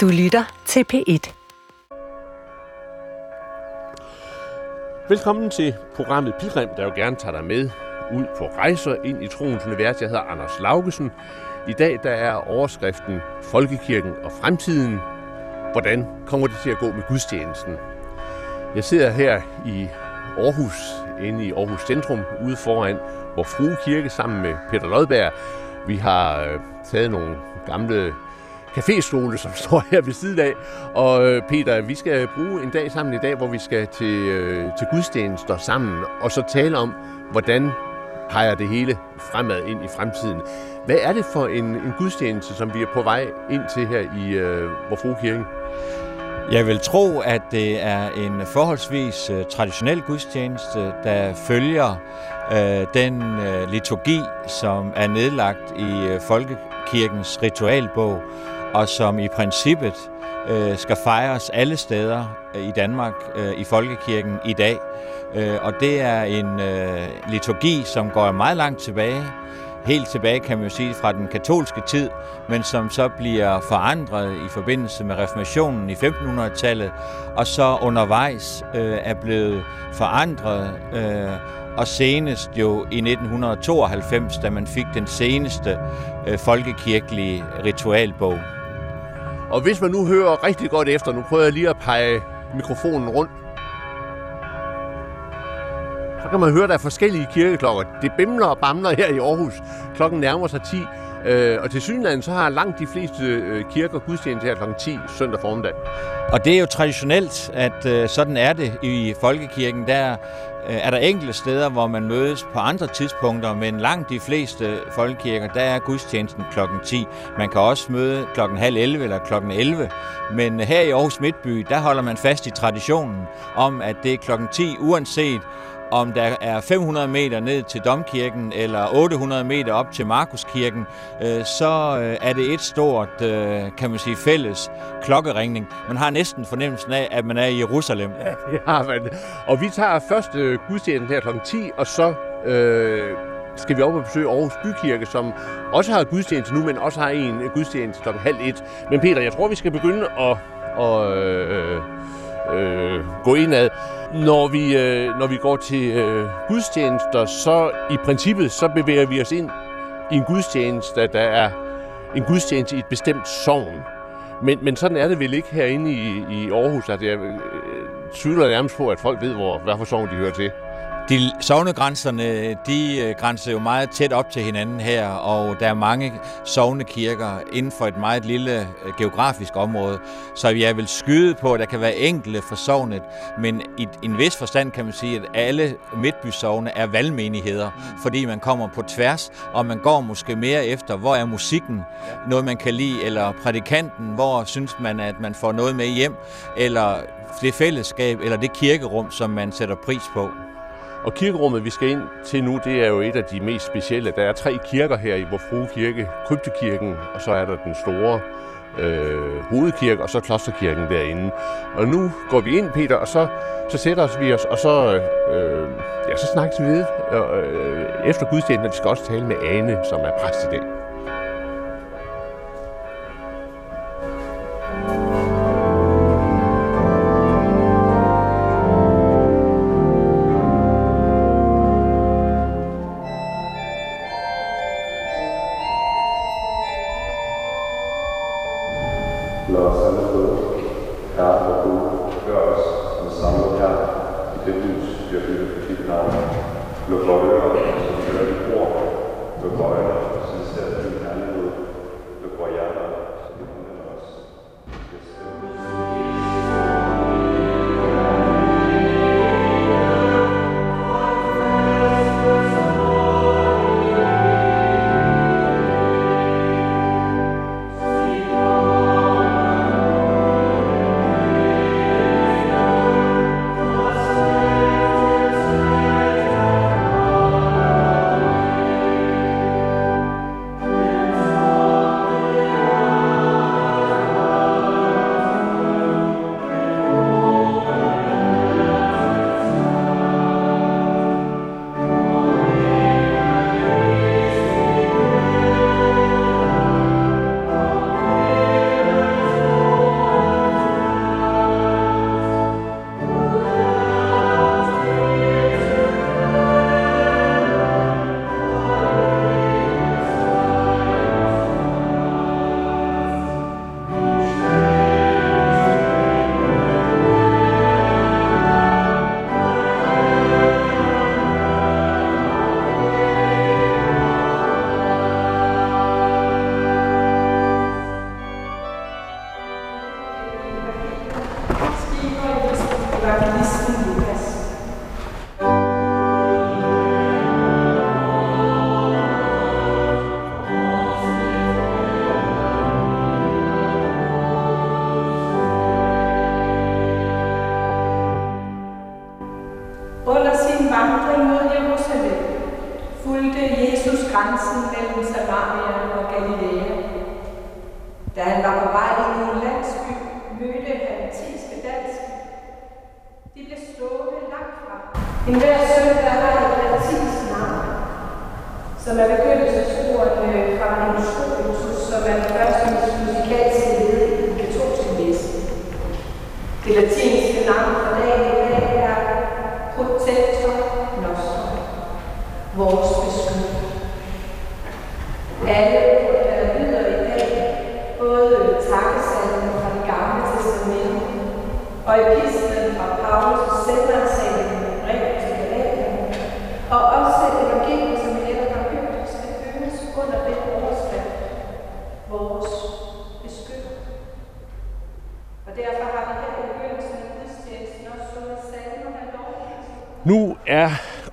Du lytter til P1. Velkommen til programmet Pilgrim, der jo gerne tager dig med ud på rejser ind i troens univers. Jeg hedder Anders Laugesen. I dag der er overskriften Folkekirken og fremtiden. Hvordan kommer det til at gå med gudstjenesten? Jeg sidder her i Aarhus, inde i Aarhus Centrum, ude foran hvor Frue Kirke sammen med Peter Lodberg. Vi har øh, taget nogle gamle caféstole, som står her ved siden af. Og øh, Peter, vi skal bruge en dag sammen i dag, hvor vi skal til, øh, til gudstjenester sammen, og så tale om, hvordan peger det hele fremad ind i fremtiden. Hvad er det for en, en gudstjeneste, som vi er på vej ind til her i øh, Vor Kirke? Jeg vil tro, at det er en forholdsvis uh, traditionel gudstjeneste, der følger uh, den uh, liturgi, som er nedlagt i øh, Folkekirkens ritualbog, og som i princippet øh, skal fejres alle steder øh, i Danmark øh, i Folkekirken i dag. Øh, og det er en øh, liturgi, som går meget langt tilbage, helt tilbage, kan man jo sige, fra den katolske tid, men som så bliver forandret i forbindelse med reformationen i 1500-tallet, og så undervejs øh, er blevet forandret, øh, og senest jo i 1992, da man fik den seneste øh, folkekirkelige ritualbog. Og hvis man nu hører rigtig godt efter, nu prøver jeg lige at pege mikrofonen rundt, så kan man høre, at der er forskellige kirkeklokker. Det bimler og bamler her i Aarhus. Klokken nærmer sig 10. Øh, og til synligheden så har langt de fleste øh, kirker gudstjeneste her kl. 10 søndag formiddag. Og det er jo traditionelt, at øh, sådan er det i folkekirken. Der øh, er der enkelte steder, hvor man mødes på andre tidspunkter, men langt de fleste folkekirker, der er gudstjenesten klokken 10. Man kan også møde klokken halv 11 eller klokken 11. Men her i Aarhus Midtby, der holder man fast i traditionen om, at det er klokken 10, uanset om der er 500 meter ned til Domkirken eller 800 meter op til Markuskirken, øh, så øh, er det et stort, øh, kan man sige, fælles klokkeringning. Man har næsten fornemmelsen af, at man er i Jerusalem. Ja, men, og vi tager først gudstjenesten her kl. 10, og så øh, skal vi op og besøge Aarhus Bykirke, som også har gudstjeneste nu, men også har en gudstjeneste kl. halv et. Men Peter, jeg tror, vi skal begynde at, at øh, øh, gå indad. Når vi, øh, når vi går til øh, gudstjenester, så i princippet, så bevæger vi os ind i en gudstjeneste, der er en gudstjeneste i et bestemt sogn. Men, men sådan er det vel ikke herinde i, i Aarhus. at jeg øh, tvivler nærmest på, at folk ved, hvor, hvad for sogn de hører til. De sovnegrænserne, de øh, grænser jo meget tæt op til hinanden her, og der er mange sovnekirker inden for et meget lille øh, geografisk område. Så jeg vil skyde på, at der kan være enkelte for sovnet, men i en vis forstand kan man sige, at alle midtbysovne er valgmenigheder, fordi man kommer på tværs, og man går måske mere efter, hvor er musikken, noget man kan lide, eller prædikanten, hvor synes man, at man får noget med hjem, eller det fællesskab, eller det kirkerum, som man sætter pris på. Og kirkerummet, vi skal ind til nu, det er jo et af de mest specielle. Der er tre kirker her i Vor Frue Kirke. Kryptekirken, og så er der den store øh, hovedkirke, og så klosterkirken derinde. Og nu går vi ind, Peter, og så, så sætter vi os, og så, øh, ja, så snakkes vi ved øh, efter gudstjenesten. Vi skal også tale med Ane, som er præst i dag.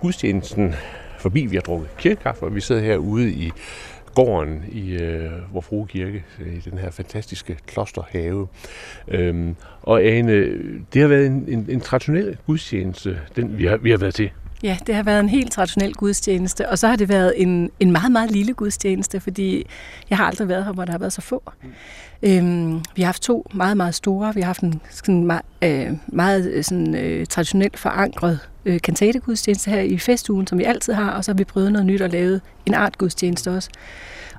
Gudstjenesten forbi. Vi har drukket kirkekaffe, og vi sidder herude i gården i øh, vor frue kirke, øh, i den her fantastiske klosterhave. Øhm, og Ane, øh, det har været en, en, en traditionel gudstjeneste, den vi har, vi har været til. Ja, det har været en helt traditionel gudstjeneste, og så har det været en, en meget, meget lille gudstjeneste, fordi jeg har aldrig været her, hvor der har været så få. Øhm, vi har haft to meget, meget store. Vi har haft en sådan meget, øh, meget øh, sådan, øh, traditionelt forankret øh, kantategudstjeneste her i festugen, som vi altid har, og så har vi prøvet noget nyt og lavet en art gudstjeneste også.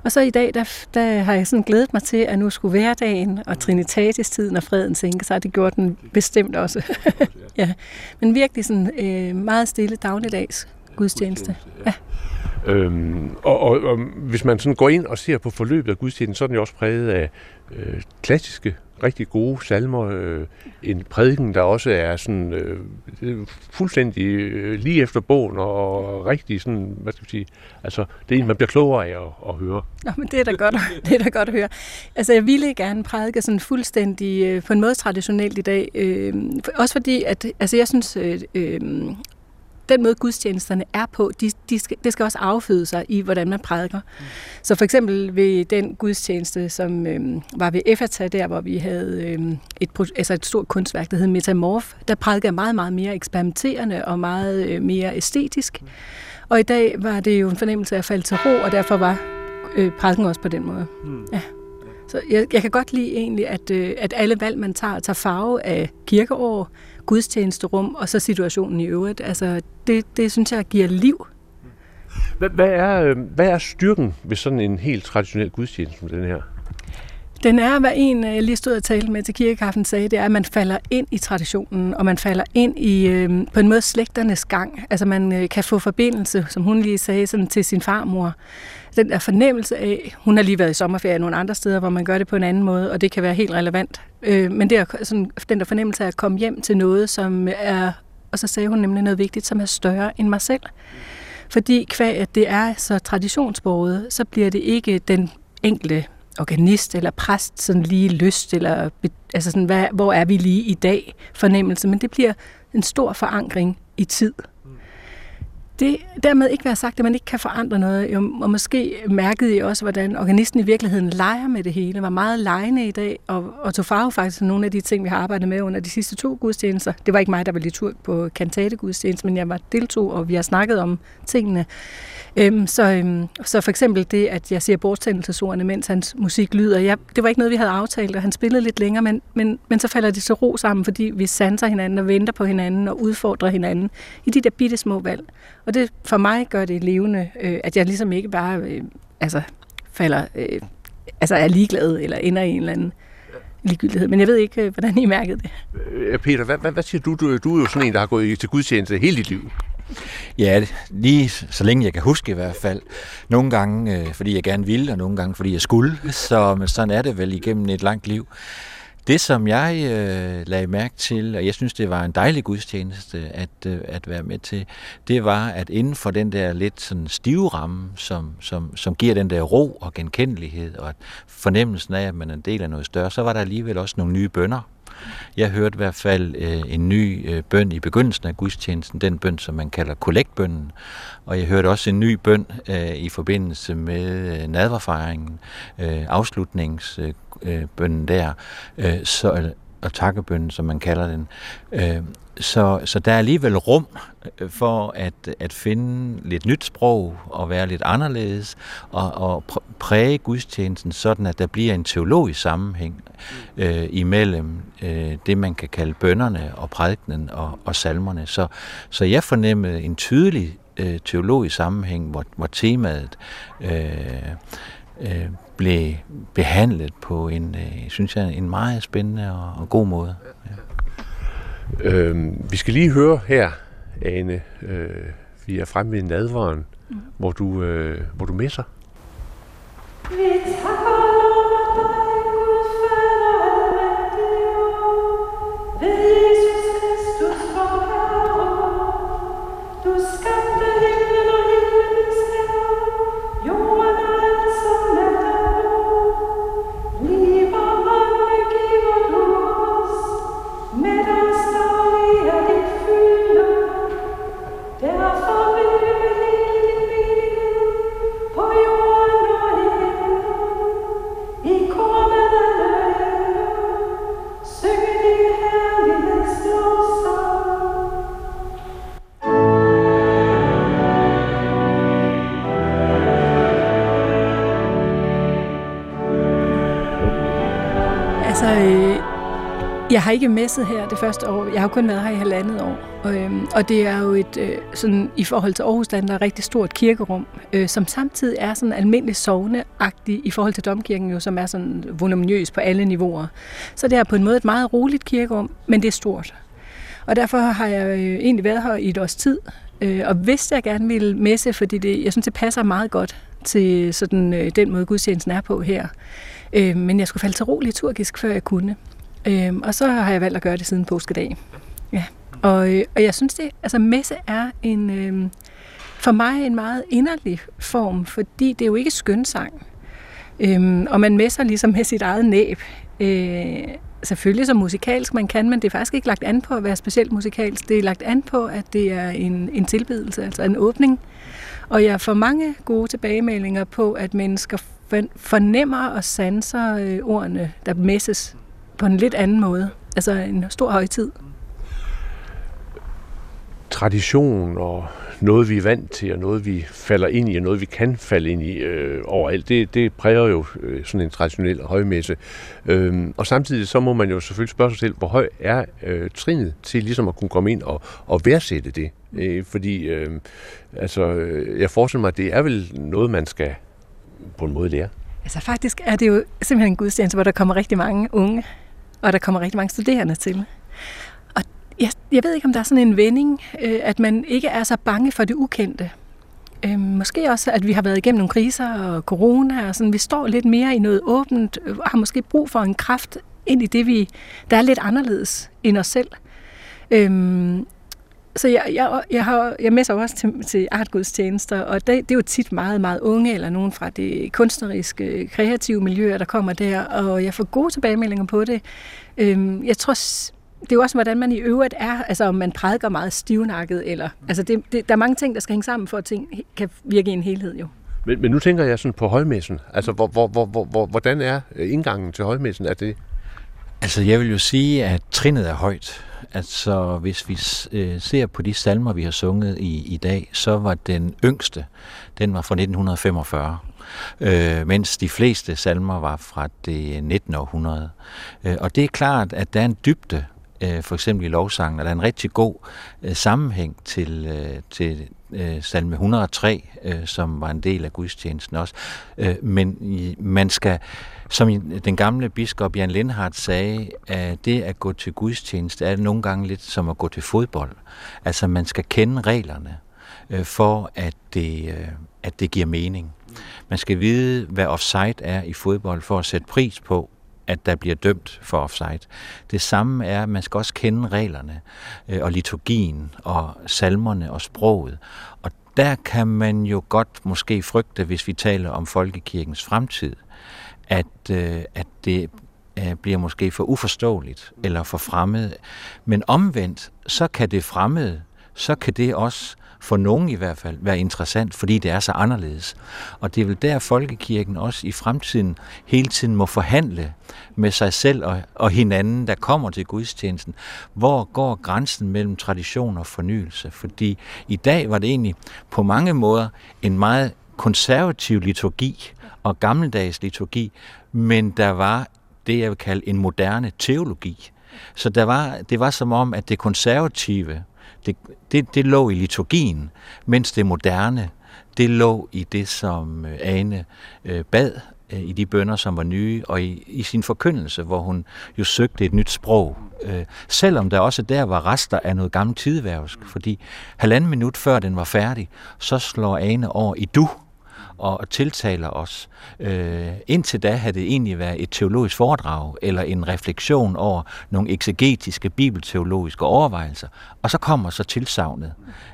Og så i dag, der, der har jeg sådan glædet mig til, at nu skulle hverdagen og trinitatis-tiden og freden sænke sig. Det gjorde den bestemt også. ja. Men virkelig sådan øh, meget stille dagligdags gudstjeneste. Ja. Øhm, og, og, og hvis man sådan går ind og ser på forløbet af gudstjenesten, så er den jo også præget af øh, klassiske, rigtig gode salmer. Øh, en prædiken, der også er sådan øh, fuldstændig øh, lige efter bogen og rigtig sådan, hvad skal vi sige, altså det er en, man bliver klogere af at, at høre. Nå, men det er da godt, det er da godt at høre. Altså, jeg ville gerne prædike sådan fuldstændig, øh, på en måde traditionelt i dag. Øh, også fordi, at altså, jeg synes, øh, øh, den måde gudstjenesterne er på, de, de skal, det skal også afføde sig i, hvordan man prædiker. Mm. Så for eksempel ved den gudstjeneste, som øh, var ved Efata, der hvor vi havde øh, et, altså et stort kunstværk, der hed Metamorf, der prædikede jeg meget, meget mere eksperimenterende og meget øh, mere æstetisk. Mm. Og i dag var det jo en fornemmelse af at falde til ro, og derfor var øh, prædiken også på den måde. Mm. Ja. Så jeg, jeg kan godt lide egentlig, at, øh, at alle valg, man tager, tager farve af kirkeår, gudstjenesterum og så situationen i øvrigt. Altså, det, det synes jeg giver liv. Hvad, hvad, er, øh, hvad er styrken ved sådan en helt traditionel gudstjeneste som den her? Den er, hvad en, jeg lige stod og talte med til kirkekaffen, sagde, det er, at man falder ind i traditionen, og man falder ind i, øh, på en måde, slægternes gang. Altså man øh, kan få forbindelse, som hun lige sagde, sådan, til sin farmor. Den der fornemmelse af, hun har lige været i sommerferie nogle andre steder, hvor man gør det på en anden måde, og det kan være helt relevant. Øh, men det er sådan, den der fornemmelse af at komme hjem til noget, som er, og så sagde hun nemlig noget vigtigt, som er større end mig selv. Fordi kvæg, at det er så traditionsbordet, så bliver det ikke den enkelte organist eller præst sådan lige lyst, eller altså sådan, hvad, hvor er vi lige i dag fornemmelse, men det bliver en stor forankring i tid. Det dermed ikke være sagt, at man ikke kan forandre noget. Jo, og måske mærkede I også, hvordan organisten i virkeligheden leger med det hele, var meget lejende i dag, og, og tog farve faktisk nogle af de ting, vi har arbejdet med under de sidste to gudstjenester. Det var ikke mig, der var liturg på kantategudstjenesten, men jeg var deltog, og vi har snakket om tingene. Øhm, så, øhm, så for eksempel det, at jeg siger bortstændelsesordene, mens hans musik lyder, jeg, det var ikke noget, vi havde aftalt, og han spillede lidt længere, men, men, men så falder det så ro sammen, fordi vi sanser hinanden og venter på hinanden og udfordrer hinanden i de der bitte små valg. Og det for mig gør det levende, øh, at jeg ligesom ikke bare øh, altså, falder, øh, altså er ligeglad eller ender i en eller anden ligegyldighed. Men jeg ved ikke, øh, hvordan I mærkede det. Øh, Peter, hvad, hvad, hvad siger du? du? Du er jo sådan en, der har gået til gudstjeneste hele dit liv. Ja, lige så længe jeg kan huske i hvert fald. Nogle gange, øh, fordi jeg gerne ville, og nogle gange, fordi jeg skulle. Så men sådan er det vel igennem et langt liv. Det, som jeg øh, lagde mærke til, og jeg synes, det var en dejlig gudstjeneste at, øh, at være med til, det var, at inden for den der lidt sådan stive ramme, som, som, som giver den der ro og genkendelighed, og fornemmelsen af, at man er en del af noget større, så var der alligevel også nogle nye bønder, jeg hørte i hvert fald øh, en ny øh, bøn i begyndelsen af gudstjenesten, den bøn, som man kalder kollektbønnen. Og jeg hørte også en ny bøn øh, i forbindelse med øh, nadverfejringen, øh, afslutningsbønnen øh, øh der. Øh, så, og takkebønnen, som man kalder den. Øh, så, så der er alligevel rum øh, for at, at finde lidt nyt sprog og være lidt anderledes og, og præge gudstjenesten sådan, at der bliver en teologisk sammenhæng øh, imellem øh, det, man kan kalde bønderne og prædikenen og, og salmerne. Så, så jeg fornemmede en tydelig øh, teologisk sammenhæng, hvor, hvor temaet øh, øh, blev behandlet på en, øh, synes jeg, en meget spændende og, og god måde. Ja. Øh, vi skal lige høre her, Ane, øh, vi er fremme ved nadveren, mm. hvor, du, øh, hvor du messer. Vi Altså, øh, jeg har ikke messet her det første år. Jeg har kun været her i halvandet år. Og, øhm, og det er jo et, øh, sådan, i forhold til Aarhus Land, der er et rigtig stort kirkerum, øh, som samtidig er sådan almindelig sovneagtig i forhold til Domkirken, jo, som er sådan voluminøs på alle niveauer. Så det er på en måde et meget roligt kirkerum, men det er stort. Og derfor har jeg øh, egentlig været her i et års tid, øh, og vidste jeg gerne ville messe, fordi det, jeg synes, det passer meget godt til sådan, øh, den måde, gudstjenesten er på her. Øh, men jeg skulle falde til ro liturgisk, før jeg kunne. Øh, og så har jeg valgt at gøre det siden påskedag. Ja. Og, øh, og jeg synes det, altså messe er en, øh, for mig en meget inderlig form, fordi det er jo ikke skønsang. Øh, og man messer ligesom med sit eget næb. Øh, selvfølgelig så musikalsk man kan, men det er faktisk ikke lagt an på at være specielt musikalsk. Det er lagt an på, at det er en, en tilbedelse, altså en åbning. Og jeg får mange gode tilbagemeldinger på, at mennesker fornemmer og sanser øh, ordene, der messes på en lidt anden måde. Altså en stor højtid. Tradition og noget, vi er vant til, og noget, vi falder ind i, og noget, vi kan falde ind i øh, overalt, det, det præger jo øh, sådan en traditionel højmesse. Øhm, og samtidig så må man jo selvfølgelig spørge sig selv, hvor høj er øh, trinet til ligesom at kunne komme ind og, og værdsætte det. Øh, fordi øhm, altså, øh, altså, jeg forestiller mig, at det er vel noget, man skal på en måde lære. Altså faktisk er det jo simpelthen en gudstjeneste, hvor der kommer rigtig mange unge og der kommer rigtig mange studerende til. Og jeg, jeg ved ikke, om der er sådan en vending, øh, at man ikke er så bange for det ukendte. Øh, måske også, at vi har været igennem nogle kriser og corona, og sådan, vi står lidt mere i noget åbent, øh, og har måske brug for en kraft ind i det, vi, der er lidt anderledes end os selv. Øhm, så jeg, jeg, jeg, har, jeg messer også til, til artgudstjenester, og det, det er jo tit meget, meget unge, eller nogen fra det kunstneriske, kreative miljø, der kommer der, og jeg får gode tilbagemeldinger på det. Øhm, jeg tror, det er jo også, hvordan man i øvrigt er, altså om man prædiker meget stivnakket, eller, altså det, det, der er mange ting, der skal hænge sammen, for at ting kan virke i en helhed jo. Men, men nu tænker jeg sådan på højmessen. Altså, hvor, hvor, hvor, hvor, hvordan er indgangen til højmessen? Er det... Altså, jeg vil jo sige, at trinnet er højt. Altså, hvis vi øh, ser på de salmer, vi har sunget i, i dag, så var den yngste, den var fra 1945, øh, mens de fleste salmer var fra det 19. århundrede. Øh, og det er klart, at der er en dybde, øh, for eksempel i lovsangen, og der er en rigtig god øh, sammenhæng til, øh, til øh, salme 103, øh, som var en del af gudstjenesten også. Øh, men man skal som den gamle biskop Jan Lindhardt sagde, at det at gå til gudstjeneste er nogle gange lidt som at gå til fodbold. Altså man skal kende reglerne øh, for, at det, øh, at det giver mening. Man skal vide, hvad offside er i fodbold, for at sætte pris på, at der bliver dømt for offside. Det samme er, at man skal også kende reglerne øh, og liturgien og salmerne og sproget. Og der kan man jo godt måske frygte, hvis vi taler om folkekirkens fremtid, at, øh, at det øh, bliver måske for uforståeligt eller for fremmed. Men omvendt, så kan det fremmede, så kan det også for nogen i hvert fald, være interessant, fordi det er så anderledes. Og det er vel der, folkekirken også i fremtiden hele tiden må forhandle med sig selv og, og hinanden, der kommer til gudstjenesten. Hvor går grænsen mellem tradition og fornyelse? Fordi i dag var det egentlig på mange måder en meget konservativ liturgi og gammeldags liturgi, men der var det, jeg vil kalde en moderne teologi. Så der var, det var som om, at det konservative, det, det, det lå i liturgien, mens det moderne, det lå i det, som øh, Ane øh, bad øh, i de bønder, som var nye, og i, i sin forkyndelse, hvor hun jo søgte et nyt sprog. Øh, selvom der også der var rester af noget gammelt tidværvsk, fordi halvanden minut før den var færdig, så slår Ane over i du, og tiltaler os. Øh, indtil da havde det egentlig været et teologisk foredrag eller en refleksion over nogle eksegetiske bibelteologiske overvejelser. Og så kommer så tilsavnet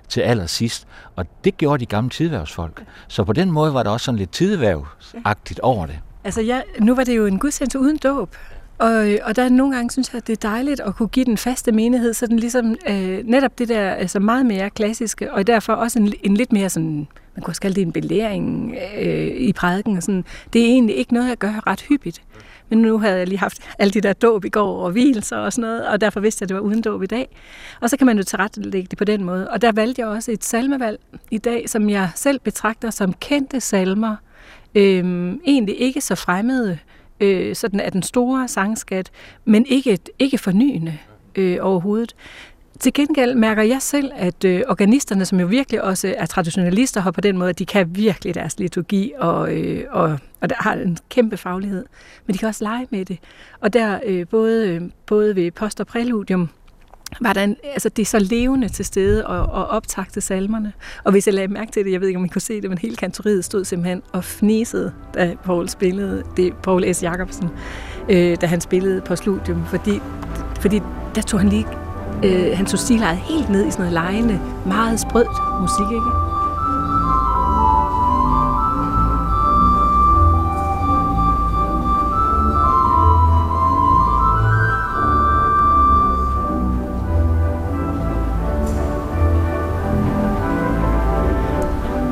til allersidst. Og det gjorde de gamle tidværvsfolk. Så på den måde var der også sådan lidt tidværvsagtigt over det. Altså ja, nu var det jo en gudstjeneste uden dåb. Og, og der nogle gange, synes jeg, at det er dejligt at kunne give den faste menighed, så den ligesom øh, netop det der altså meget mere klassiske, og derfor også en, en lidt mere sådan, man kunne også kalde det en belæring øh, i prædiken. Og sådan. Det er egentlig ikke noget, jeg gør ret hyppigt. Men nu havde jeg lige haft alle de der dåb i går og hvilelser og sådan noget, og derfor vidste jeg, at det var uden dåb i dag. Og så kan man jo tilrettelægge det på den måde. Og der valgte jeg også et salmevalg i dag, som jeg selv betragter som kendte salmer. Øhm, egentlig ikke så fremmede, øh, sådan af den store sangskat, men ikke, ikke fornyende øh, overhovedet. Til gengæld mærker jeg selv, at øh, organisterne, som jo virkelig også er traditionalister, har på den måde, at de kan virkelig deres liturgi, og, øh, og, og der har en kæmpe faglighed. Men de kan også lege med det. Og der øh, både, øh, både ved post og præludium, var der en, altså det er så levende til stede og, og optagte salmerne. Og hvis jeg lagde mærke til det, jeg ved ikke, om I kunne se det, men hele kantoriet stod simpelthen og fnisede, da Paul spillede, det Paul S. Jacobsen, øh, da han spillede på studium, fordi, fordi der tog han lige, øh, han tog stilejet helt ned i sådan noget lejende, meget sprødt musik, ikke?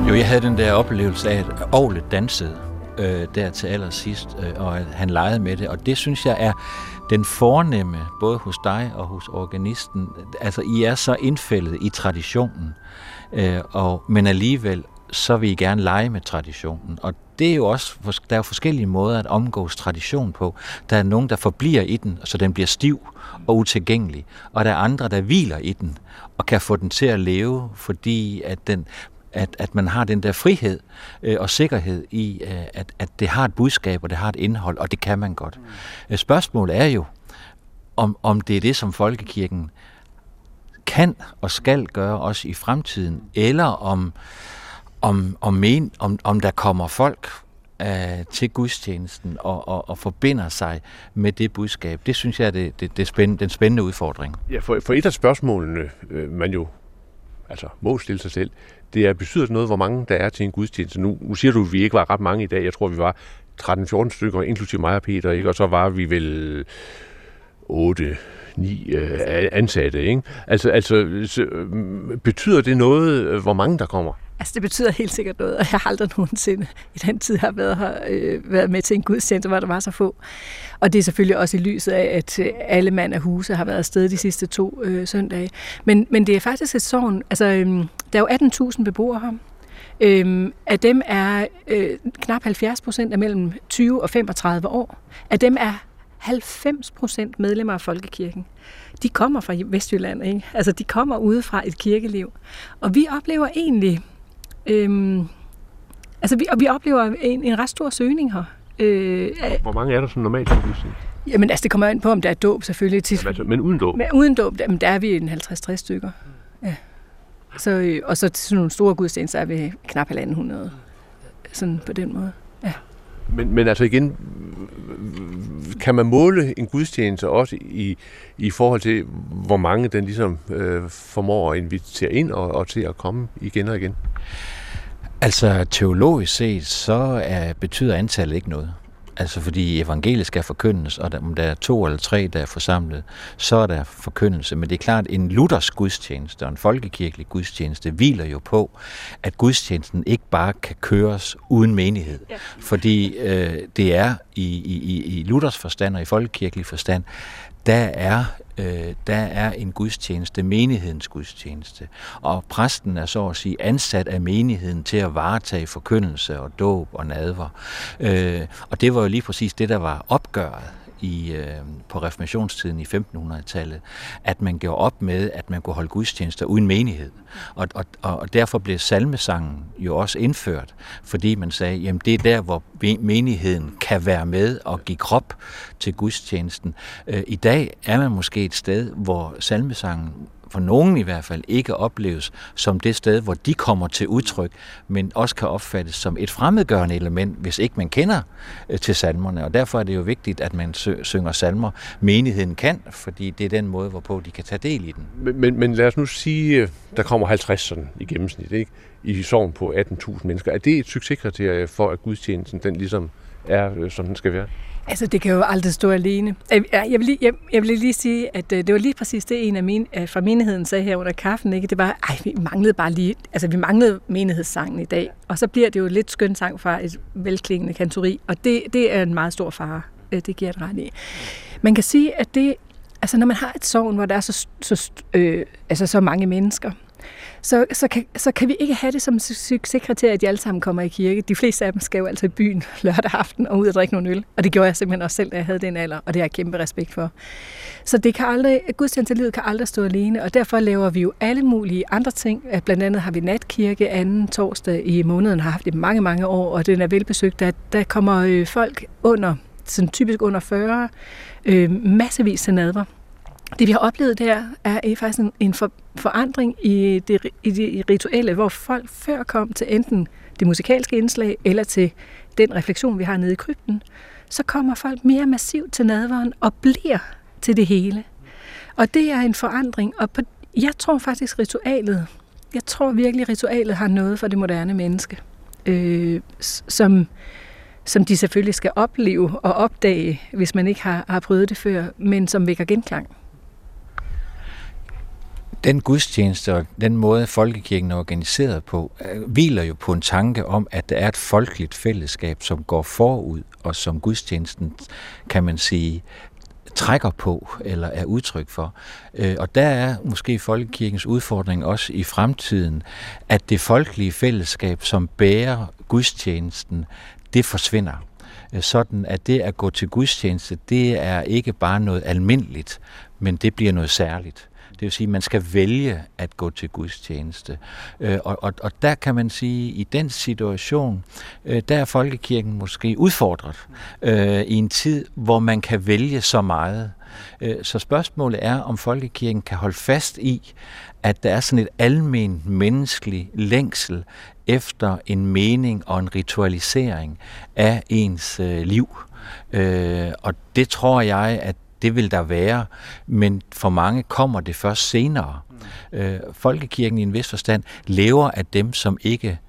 Jo, jeg havde den der oplevelse af, at Aarhus dansede øh, der til allersidst, øh, og at han legede med det. Og det synes jeg er den fornemme, både hos dig og hos organisten. Altså, I er så indfældet i traditionen, øh, og, men alligevel så vil I gerne lege med traditionen. Og det er jo også, der er jo forskellige måder at omgås tradition på. Der er nogen, der forbliver i den, så den bliver stiv og utilgængelig. Og der er andre, der hviler i den og kan få den til at leve, fordi at den at, at man har den der frihed øh, og sikkerhed i, øh, at, at det har et budskab, og det har et indhold, og det kan man godt. Mm. Spørgsmålet er jo, om, om det er det, som folkekirken kan og skal gøre også i fremtiden, eller om, om, om, men, om, om der kommer folk øh, til gudstjenesten og, og, og forbinder sig med det budskab. Det synes jeg er det, det, det spændende, den spændende udfordring. Ja, for, for et af spørgsmålene, øh, man jo altså må stille sig selv, det er, betyder det noget, hvor mange der er til en gudstjeneste? Nu, nu siger du, at vi ikke var ret mange i dag. Jeg tror, vi var 13-14 stykker, inklusive mig og Peter, ikke? og så var vi vel 8 ni øh, ansatte. Ikke? Altså, altså så, øh, betyder det noget, øh, hvor mange der kommer? Altså, det betyder helt sikkert noget, og jeg har aldrig nogensinde i den tid, har været, her, øh, været med til en gudstjeneste, hvor der var så få. Og det er selvfølgelig også i lyset af, at øh, alle mand af huse har været afsted de sidste to øh, søndage. Men, men det er faktisk et sovn, altså øh, der er jo 18.000 beboere her. Øhm, af dem er øh, knap 70 procent af mellem 20 og 35 år. Af dem er 90 procent medlemmer af Folkekirken. De kommer fra Vestjylland, ikke? Altså, de kommer udefra et kirkeliv. Og vi oplever egentlig Øhm, altså, vi, og vi oplever en, en ret stor søgning her. Øh, Hvor mange er der sådan normalt? Jamen altså, det kommer ind på, om der er dåb selvfølgelig. Tit. Jamen, altså, men uden dåb? Men uden dåb, der, der er vi en 50-60 stykker. Ja. Så, øh, og så til sådan nogle store gudstjenester er vi knap 1.500. Sådan på den måde. Men, men altså igen, kan man måle en gudstjeneste også i, i forhold til, hvor mange den ligesom øh, formår at invitere ind og, og til at komme igen og igen? Altså teologisk set, så er, betyder antallet ikke noget. Altså fordi evangeliet skal forkyndes, og om der er to eller tre, der er forsamlet, så er der forkyndelse. Men det er klart, en Luthers gudstjeneste og en folkekirkelig gudstjeneste hviler jo på, at gudstjenesten ikke bare kan køres uden menighed. Ja. Fordi øh, det er i, i, i Luthers forstand og i folkekirkelig forstand, der er, øh, der er en gudstjeneste, menighedens gudstjeneste. Og præsten er så at sige ansat af menigheden til at varetage forkyndelse og dåb og nadver. Øh, og det var jo lige præcis det, der var opgøret i, øh, på reformationstiden i 1500-tallet, at man gjorde op med, at man kunne holde gudstjenester uden menighed. Og, og, og derfor blev salmesangen jo også indført, fordi man sagde, jamen det er der, hvor menigheden kan være med og give krop til gudstjenesten. Øh, I dag er man måske et sted, hvor salmesangen for nogen i hvert fald ikke opleves som det sted, hvor de kommer til udtryk, men også kan opfattes som et fremmedgørende element, hvis ikke man kender øh, til salmerne. Og derfor er det jo vigtigt, at man synger salmer, menigheden kan, fordi det er den måde, hvorpå de kan tage del i den. Men, men, men lad os nu sige, øh, der kommer 50 sådan i gennemsnit, ikke? i sorgen på 18.000 mennesker. Er det et succeskriterie for, at gudstjenesten den ligesom er, øh, som den skal være? Altså, det kan jo aldrig stå alene. Øh, jeg, jeg, vil, lige, jeg, jeg vil lige sige, at øh, det var lige præcis det, en af mine, øh, fra menigheden sagde her under kaffen. Ikke? Det var, ej, vi manglede bare lige, altså vi manglede menighedssangen i dag. Og så bliver det jo lidt skøn sang fra et velklingende kantori, og det, det er en meget stor fare. Det giver et ret i. Man kan sige, at det, altså når man har et sovn, hvor der er så, så, øh, altså så mange mennesker, så, så, kan, så kan vi ikke have det som succeskriterie, at de alle sammen kommer i kirke. De fleste af dem skal jo altså i byen lørdag aften og ud og drikke nogle øl. Og det gjorde jeg simpelthen også selv, da jeg havde den alder, og det har jeg kæmpe respekt for. Så det kan aldrig, gudstjenestelivet kan aldrig stå alene, og derfor laver vi jo alle mulige andre ting. Blandt andet har vi natkirke anden torsdag i måneden, har haft det mange, mange år, og den er velbesøgt. Der, der kommer øh, folk under, sådan typisk under 40, øh, massevis til nadver. Det vi har oplevet der, er faktisk en, en for, forandring i det, i det rituelle, hvor folk før kom til enten det musikalske indslag, eller til den refleksion, vi har nede i krypten, så kommer folk mere massivt til nadveren og bliver til det hele. Og det er en forandring, og på, jeg tror faktisk ritualet, jeg tror virkelig ritualet har noget for det moderne menneske, øh, som, som de selvfølgelig skal opleve og opdage, hvis man ikke har, har prøvet det før, men som vækker genklang den gudstjeneste og den måde, folkekirken er organiseret på, øh, hviler jo på en tanke om, at der er et folkeligt fællesskab, som går forud, og som gudstjenesten, kan man sige, trækker på eller er udtryk for. Øh, og der er måske folkekirkens udfordring også i fremtiden, at det folkelige fællesskab, som bærer gudstjenesten, det forsvinder øh, sådan at det at gå til gudstjeneste, det er ikke bare noget almindeligt, men det bliver noget særligt. Det vil sige, at man skal vælge at gå til gudstjeneste. Øh, og, og, og der kan man sige, at i den situation, øh, der er folkekirken måske udfordret øh, i en tid, hvor man kan vælge så meget. Øh, så spørgsmålet er, om folkekirken kan holde fast i, at der er sådan et almen menneskelig længsel efter en mening og en ritualisering af ens øh, liv. Øh, og det tror jeg, at det vil der være, men for mange kommer det først senere. Mm. Øh, folkekirken i en vis forstand lever af dem, som ikke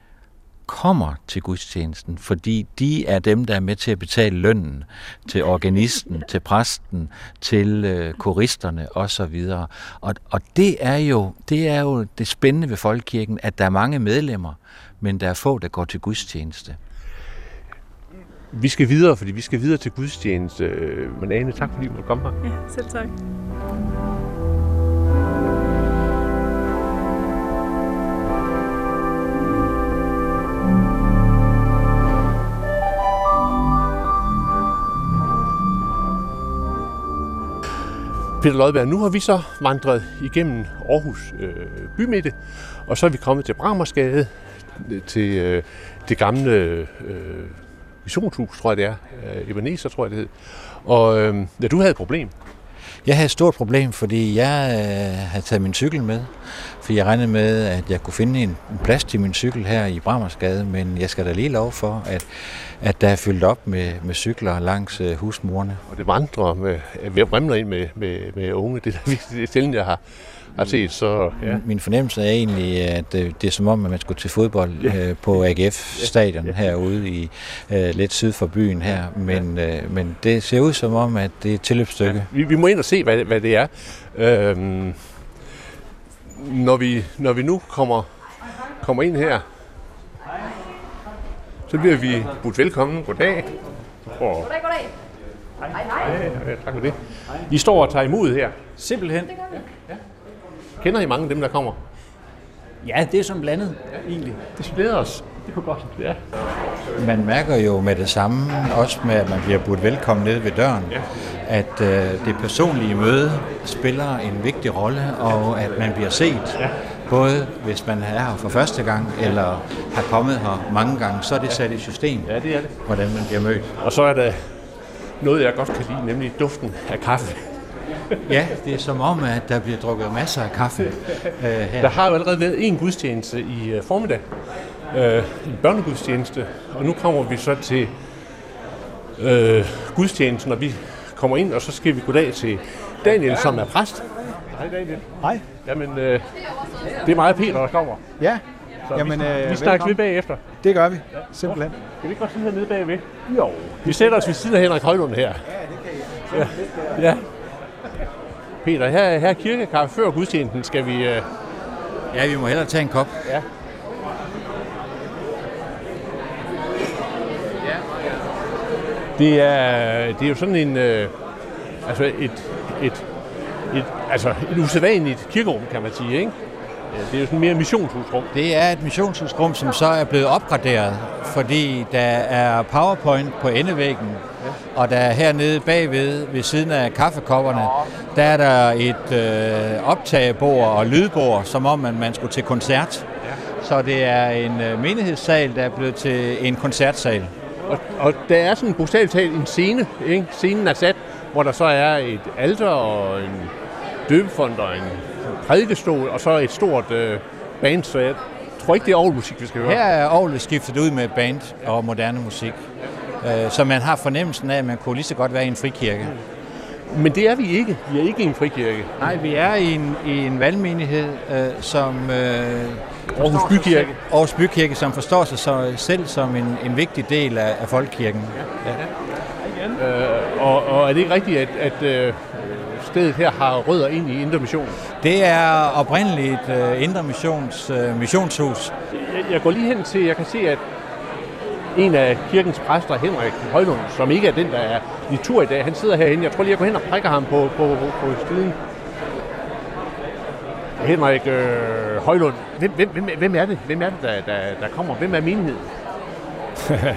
kommer til gudstjenesten, fordi de er dem, der er med til at betale lønnen til organisten, til præsten, til øh, koristerne osv. Og, og det er jo det er jo det spændende ved folkekirken, at der er mange medlemmer, men der er få, der går til gudstjeneste. Vi skal videre, fordi vi skal videre til gudstjeneste. Men Ane, tak fordi du komme her. Ja, selv tak. Peter Lodberg, nu har vi så vandret igennem Aarhus øh, bymidte, og så er vi kommet til Bramersgade, til øh, det gamle øh, missionshus, tror jeg det er. Øh, Ebenezer, tror jeg det hed. Og øh, ja, du havde et problem. Jeg havde et stort problem, fordi jeg øh, havde taget min cykel med. For jeg regnede med, at jeg kunne finde en, en plads til min cykel her i Bramersgade, men jeg skal da lige lov for, at at der er fyldt op med, med cykler langs øh, husmurene. Og det vandrer med, ved at ind med, med, med unge. Det er det sjældent, jeg har, har set. Så, ja. Min fornemmelse er egentlig, at øh, det er som om, at man skulle til fodbold ja. øh, på AGF-stadion ja. herude i øh, lidt syd for byen her. Men, ja. øh, men det ser ud som om, at det er et tilløbsstykke. Ja. Vi, vi må ind og se, hvad, hvad det er. Øhm, når, vi, når vi nu kommer, kommer ind her, så bliver vi budt velkommen. Goddag. Og... Goddag, goddag. Hej, hej. Ja, tak for det. I står og tager imod her. Simpelthen. Det Ja, ja. Kender I mange af dem, der kommer? Ja, det er som blandet, ja. egentlig. Det glæder os. Det var godt, ja. Man mærker jo med det samme, også med at man bliver budt velkommen ned ved døren, ja. at øh, det personlige møde spiller en vigtig rolle, og at man bliver set. Ja. Både hvis man er her for første gang, eller har kommet her mange gange, så er det sat i system, ja, det er det. hvordan man bliver mødt. Og så er der noget, jeg godt kan lide, nemlig duften af kaffe. Ja, det er som om, at der bliver drukket masser af kaffe øh, her. Der har jo allerede været en gudstjeneste i øh, formiddag, øh, en børnegudstjeneste, og nu kommer vi så til øh, gudstjenesten, og vi kommer ind, og så skal vi gå dag til Daniel, som er præst. Hej Daniel. Hej. Jamen, øh, det er meget Peter, der kommer. Ja. Så Jamen, vi, øh, vi snakker lidt bagefter. Det gør vi, simpelthen. Kan vi ikke godt sidde nede bagved? Jo. Vi sætter os ved siden af Henrik Højlund her. Ja, det kan jeg. Ja. ja. Peter, her, her er kirkekaffe før gudstjenesten. Skal vi... Øh... Ja, vi må hellere tage en kop. Ja. Det er, det er jo sådan en, øh, altså et, et, et, altså et usædvanligt kirkerum, kan man sige, ikke? Det er jo sådan mere missionshusrum. Det er et missionshusrum, som så er blevet opgraderet, fordi der er PowerPoint på endevæggen, og der er hernede bagved, ved siden af kaffekopperne, der er der et øh, optagebord og lydbord, som om man, man skulle til koncert. Så det er en øh, menighedssal, der er blevet til en koncertsal. Og, og der er sådan bogstaveligt talt en scene, ikke? Scenen er sat, hvor der så er et alter og en døbefond og en prædikestol, og så et stort øh, band, så jeg tror ikke, det er Aarhus vi skal høre. Her er Aarhus skiftet ud med band og moderne musik, så man har fornemmelsen af, at man kunne lige så godt være i en frikirke. Men det er vi ikke. Vi er ikke i en frikirke. Nej, vi er i en, i en valgmenighed, øh, som... Øh, Aarhus Bykirke. Aarhus Bykirke, som forstår sig så selv som en, en vigtig del af, af folkekirken. Ja. Ja. Øh, og, og er det ikke rigtigt, at, at øh, stedet her har rødder ind i Indre Mission? Det er oprindeligt uh, Indre Missions uh, missionshus. Jeg, jeg går lige hen til, jeg kan se, at en af kirkens præster, Henrik Højlund, som ikke er den, der er tur i dag, han sidder herinde. Jeg tror lige, jeg går hen og prikker ham på, på, på, på. Henrik øh, Højlund, hvem, hvem, hvem, hvem er det, hvem er det der, der, der kommer? Hvem er menigheden?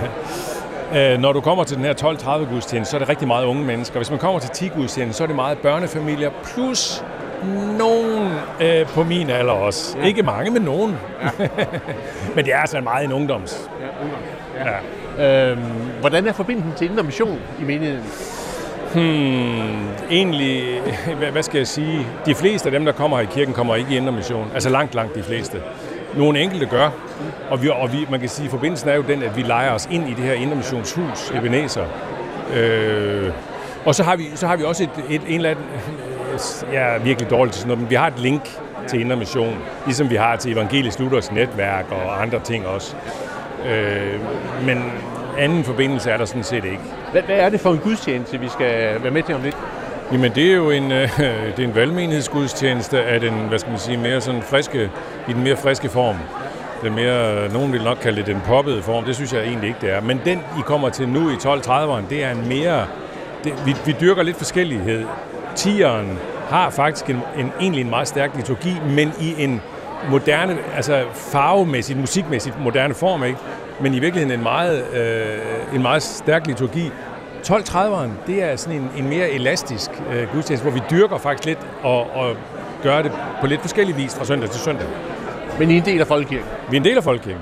Øh, når du kommer til den her 12-30 gudstjeneste, så er det rigtig meget unge mennesker. Hvis man kommer til 10 gudstjeneste, så er det meget børnefamilier, plus nogen øh, på min alder også. Ja. Ikke mange, men nogen. Ja. men det er altså meget en ungdoms. Ja, ungdoms. Ja. Øhm, hvordan er forbindelsen til Indre Mission i menigheden? Hmm, egentlig, hvad skal jeg sige, de fleste af dem, der kommer her i kirken, kommer ikke i Indre Mission. Altså langt, langt de fleste. Nogle enkelte gør, og, vi, og vi, man kan sige, at forbindelsen er jo den, at vi leger os ind i det her indremissionshus, Ebenezer. Øh, og så har vi, så har vi også et, et, en eller anden, jeg er virkelig dårlig til sådan noget, men vi har et link til Indre Mission, ligesom vi har til Evangelisk Luthers netværk og andre ting også. Øh, men anden forbindelse er der sådan set ikke. Hvad, hvad er det for en gudstjeneste, vi skal være med til om lidt? Jamen det er jo en, øh, det er en valgmenighedsgudstjeneste af den, hvad skal man sige, mere sådan friske, i den mere friske form. Den mere, nogen vil nok kalde det den poppede form, det synes jeg egentlig ikke, det er. Men den, I kommer til nu i 1230'eren, det er en mere, det, vi, vi dyrker lidt forskellighed. Tieren har faktisk en, en, egentlig en meget stærk liturgi, men i en moderne, altså farvemæssigt, musikmæssigt moderne form, ikke? men i virkeligheden en meget, øh, en meget stærk liturgi. 12.30'eren, det er sådan en, en mere elastisk øh, gudstjeneste, hvor vi dyrker faktisk lidt og, og gør det på lidt forskellig vis fra søndag til søndag. Men I er en del af folkekirken? Vi er en del af folkekirken.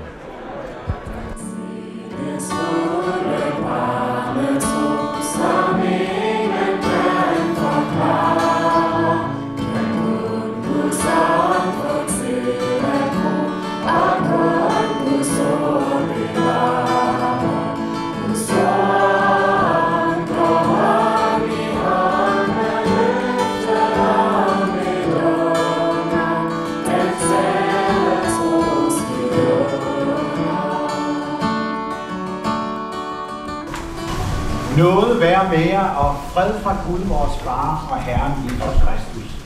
Noget være med jer, og fred fra Gud, vores Far og Herren Jesus Kristus.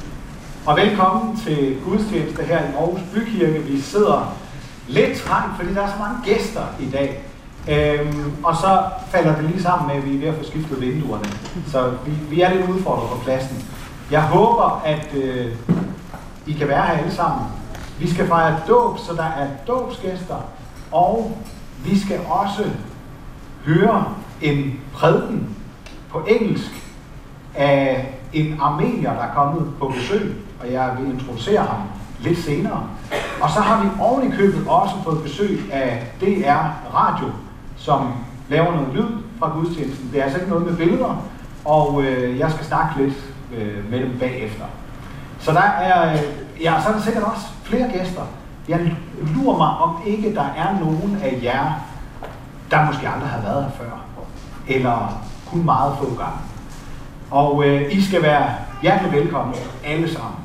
Og velkommen til gudstjeneste her i Aarhus Bykirke. Vi sidder lidt trangt, fordi der er så mange gæster i dag. Øhm, og så falder det lige sammen med, at vi er ved at få skiftet vinduerne. Så vi, vi er lidt udfordret på pladsen. Jeg håber, at øh, I kan være her alle sammen. Vi skal fejre dåb, så der er dåbsgæster. Og vi skal også høre en prædiken på engelsk af en armenier, der er kommet på besøg, og jeg vil introducere ham lidt senere. Og så har vi oven i købet også fået besøg af DR Radio, som laver noget lyd fra gudstjenesten. Det er altså ikke noget med billeder, og øh, jeg skal snakke lidt øh, med dem bagefter. Så der er, øh, ja, så er der sikkert også flere gæster. Jeg lurer mig, om ikke der er nogen af jer, der måske aldrig har været her før, eller kun meget få gange. Og øh, I skal være hjertelig velkomne alle sammen.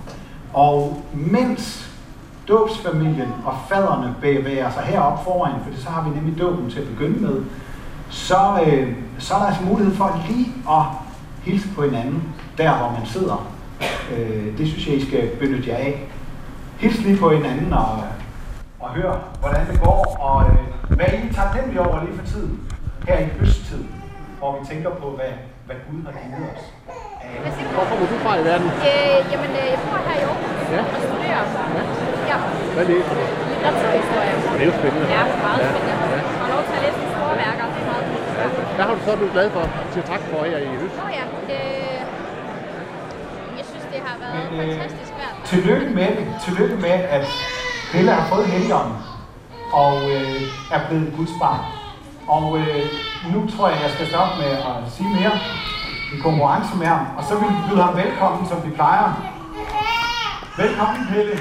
Og mens dåbsfamilien og faderne bevæger sig herop foran, for så har vi nemlig dåben til at begynde med, så, øh, så er der altså mulighed for lige at hilse på hinanden, der hvor man sidder. Øh, det synes jeg, I skal benytte jer af. Hils lige på hinanden og, og hør, hvordan det går, og øh, hvad I tager nemlig over lige for tiden, her i høsttid, hvor vi tænker på, hvad, hvad Gud har givet os. Hvor kommer du fra i verden? Øh, jamen, øh, jeg bor her i Aarhus Ja. og studerer. Ja. Ja, Hvad er det? litteraturhistorie. Det er jo spændende. Ja, meget Ja. spændende. Ja. Og lov til at læse store værker, det er meget Ja. Hvad har du så blevet glad for til tak for her i høst? Nå ja, øh, jeg synes, det har været Men, øh, fantastisk værd. Tillykke med. Tillykke med, at Pelle har fået helligånden og øh, er blevet Guds barn. Og øh, nu tror jeg, jeg skal stoppe med at sige mere i konkurrence med ham. Og så vil vi byde ham velkommen, som vi plejer. Velkommen, Pelle.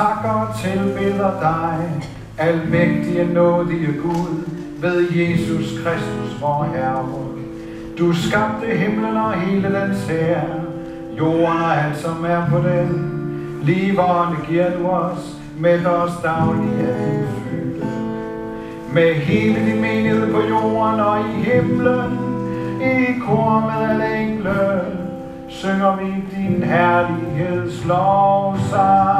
Takker og tilbeder dig, almægtige nådige Gud, ved Jesus Kristus, vor Herre. Du skabte himlen og hele den sær, jorden og alt som er på den. Livånd giver du os, med os daglig af din føde. Med hele din menighed på jorden og i himlen, i kor med alle engle, synger vi din herligheds lovsang.